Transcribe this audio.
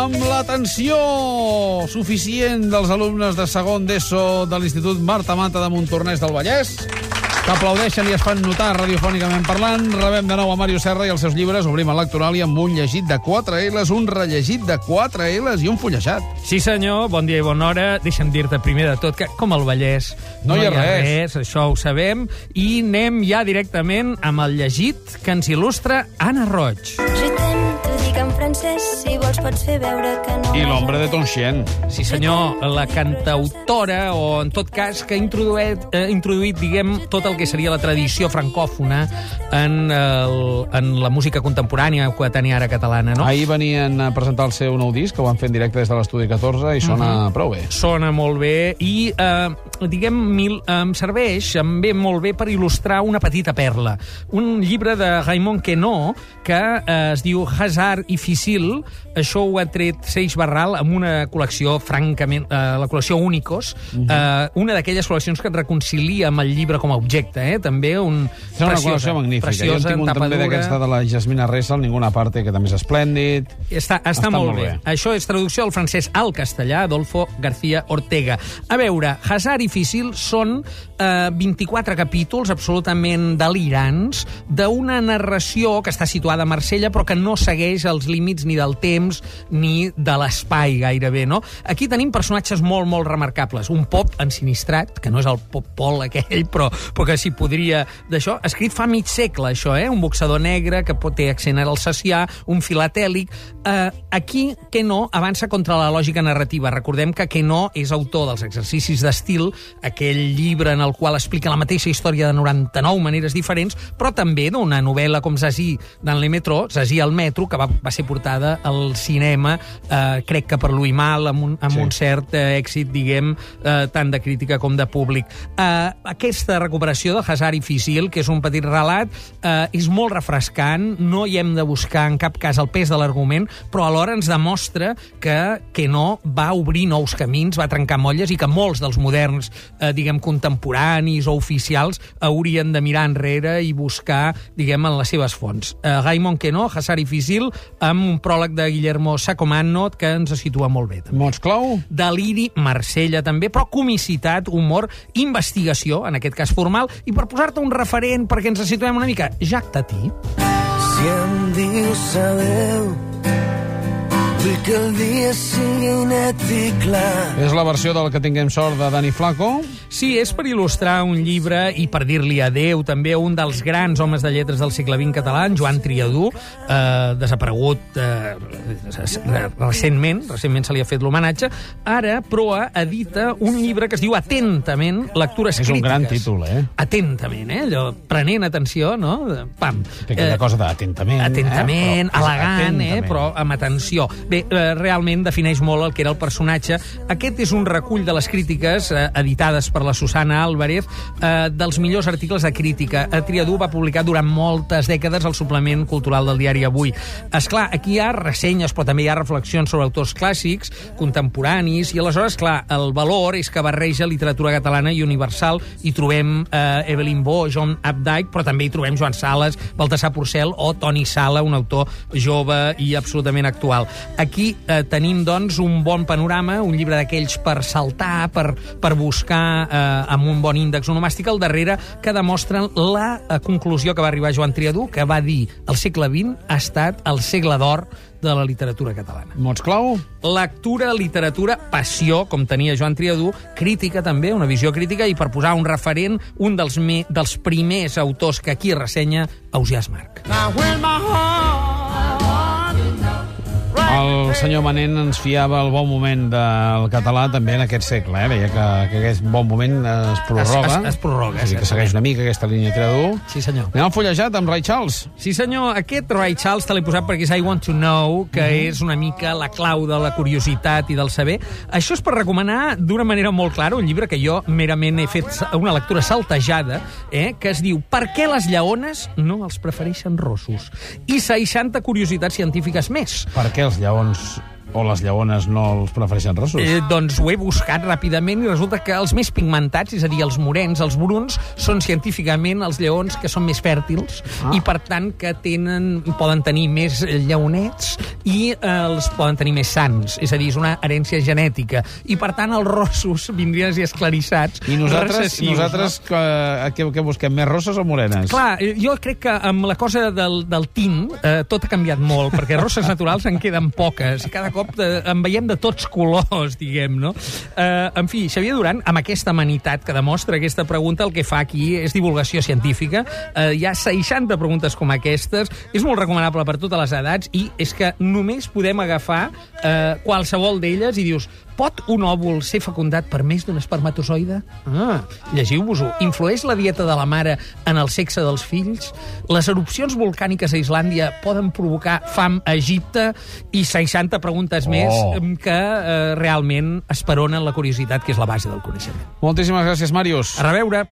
amb l'atenció suficient dels alumnes de segon d'ESO de l'Institut Marta Mata de Montornès del Vallès, que aplaudeixen i es fan notar radiofònicament parlant. Rebem de nou a Mario Serra i els seus llibres. Obrim a Lectoràlia amb un llegit de 4 L's, un rellegit de 4 L's i un fullejat. Sí, senyor, bon dia i bona hora. Deixa'm dir-te primer de tot que, com el Vallès, No hi ha res. res, això ho sabem, i anem ja directament amb el llegit que ens il·lustra Anna Roig. Je t'aime, t'ho dic en francès, si vols pots fer veure que no... I l'ombre de Tonchien. Sí, senyor, la cantautora, o en tot cas, que ha introduït, eh, introduït diguem, tot el que seria la tradició francòfona en, el, en la música contemporània coetània ara catalana, no? Ahir venien a presentar el seu nou disc, que ho van fer en directe des de l'estudi 14, i sona prou bé. sona molt bé i, eh, diguem, mil, em serveix, em ve molt bé per il·lustrar una petita perla. Un llibre de Raymond Queneau que eh, es diu Hazard i Ficil. Això ho ha tret Seix Barral amb una col·lecció francament... Eh, la col·lecció Únicos. eh, una d'aquelles col·leccions que et reconcilia amb el llibre com a objecte, eh? També un... És una col·lecció magnífica. jo en Preciosa, tinc un també d'aquesta de la Jasmina Ressel, Ninguna parte, que també és esplèndid. Està, està, està molt, bé. Això és traducció al francès al castellà, Adolfo García Ortega. A veure, Hazard i Ficil són eh, 24 capítols absolutament delirants d'una narració que està situada a Marsella però que no segueix els límits ni del temps ni de l'espai gairebé, no? Aquí tenim personatges molt, molt remarcables. Un pop ensinistrat, que no és el pop pol aquell, però, però que s'hi podria d'això, escrit fa mig segle, això, eh? Un boxador negre que pot té accent alsacià, un filatèlic... Eh, aquí, que no, avança contra la lògica narrativa. Recordem que que no és autor dels exercicis d'estil, aquell llibre en el qual explica la mateixa història de 99 maneres diferents, però també d'una novel·la com Zazie d'en Le Metro, Zazie al metro, que va, va ser portada al cinema, eh, crec que per Louis Mal, amb un, amb Sí. un cert eh, èxit, diguem, eh, tant de crítica com de públic. Eh, aquesta recuperació de Hazard i Ficil, que és un petit relat, eh, és molt refrescant, no hi hem de buscar en cap cas el pes de l'argument, però alhora ens demostra que, que no va obrir nous camins, va trencar molles i que molts dels moderns, eh, diguem, contemporanis o oficials haurien de mirar enrere i buscar, diguem, en les seves fonts. Eh, Raimon Quenó, Hazard i Ficil, amb un pròleg de Guillermo Sacomano que ens situa molt bé. També. Mots clau? Deliri, Marsella també, però comicitat, humor, investigació, en aquest cas formal, i per posar-te un referent perquè ens situem una mica, Jacques Tati. Si em dius adeu, vull que el dia sigui net i clar. És la versió del que tinguem sort de Dani Flaco. Sí, és per il·lustrar un llibre i per dir-li adeu també a un dels grans homes de lletres del segle XX català, en Joan Triadú, eh, desaparegut eh, recentment, recentment se li ha fet l'homenatge, ara, Proa edita un llibre que es diu Atentament, lectures És un crítiques. gran títol, eh? Atentament, eh? Allò, prenent atenció, no? Pam. Té aquella cosa d'atentament. Atentament, eh? Però és elegant, eh? atentament. però amb atenció. Bé, eh, realment defineix molt el que era el personatge. Aquest és un recull de les crítiques eh, editades per la Susana Álvarez eh, dels millors articles de crítica. A Triadú va publicar durant moltes dècades el suplement cultural del diari Avui. És clar, aquí hi ha ressenyes, però també hi ha reflexions sobre autors clàssics, contemporanis, i aleshores, clar, el valor és que barreja literatura catalana i universal. Hi trobem eh, Evelyn Bo, John Updike, però també hi trobem Joan Sales, Baltasar Porcel o Toni Sala, un autor jove i absolutament actual. Aquí eh, tenim, doncs, un bon panorama, un llibre d'aquells per saltar, per, per buscar eh, amb un bon índex onomàstic al darrere, que demostren la eh, conclusió que va arribar Joan Triadú, que va dir el segle XX ha estat el segle d'or de la literatura catalana. Mots clau? Lectura, literatura, passió, com tenia Joan Triadú, crítica també, una visió crítica, i per posar un referent, un dels, me, dels primers autors que aquí ressenya, Ausiàs Marc. Now when my heart El senyor Manent ens fiava el bon moment del català també en aquest segle, eh? Veia que, que aquest bon moment es prorroga. Es- es- es prorroga, O sigui que segueix una mica aquesta línia Triadú. Sí, senyor. Anem al fullejat amb Ray Charles. Sí, senyor, aquest Ray Charles te l'he posat perquè és I Want to Know, que és una mica la clau de la curiositat i del saber. Això és per recomanar d'una manera molt clara un llibre que jo merament he fet una lectura saltejada, eh, que es diu Per què les lleones no els prefereixen rossos? I 60 curiositats científiques més. Per què els lleons o les lleones no els prefereixen rossos? Eh, doncs ho he buscat ràpidament i resulta que els més pigmentats, és a dir, els morens, els bruns, són científicament els lleons que són més fèrtils Ah. i, per tant, que tenen, poden tenir més lleonets i eh, els poden tenir més sans, és a dir, és una herència genètica. I, per tant, els rossos vindrien a ser esclarissats. I nosaltres, recessius, nosaltres que, què, què busquem, més rosses o morenes? Clar, eh, jo crec que amb la cosa del, del tint eh, tot ha canviat molt, perquè rosses naturals en queden poques, i cada cop eh, en veiem de tots colors, diguem, no? Eh, en fi, Xavier Duran, amb aquesta amenitat que demostra aquesta pregunta, el que fa aquí és divulgació científica. Eh, hi ha 60 preguntes com aquestes, és molt recomanable per totes les edats, i és que només podem agafar eh, qualsevol d'elles i dius, pot un òvul ser fecundat per més d'un espermatozoide? Ah, llegiu-vos-ho. Influeix la dieta de la mare en el sexe dels fills? Les erupcions volcàniques a Islàndia poden provocar fam a Egipte? I 60 preguntes Oh. més que eh, realment esperonen la curiositat, que és la base del coneixement. Moltíssimes gràcies, Màrius. A reveure!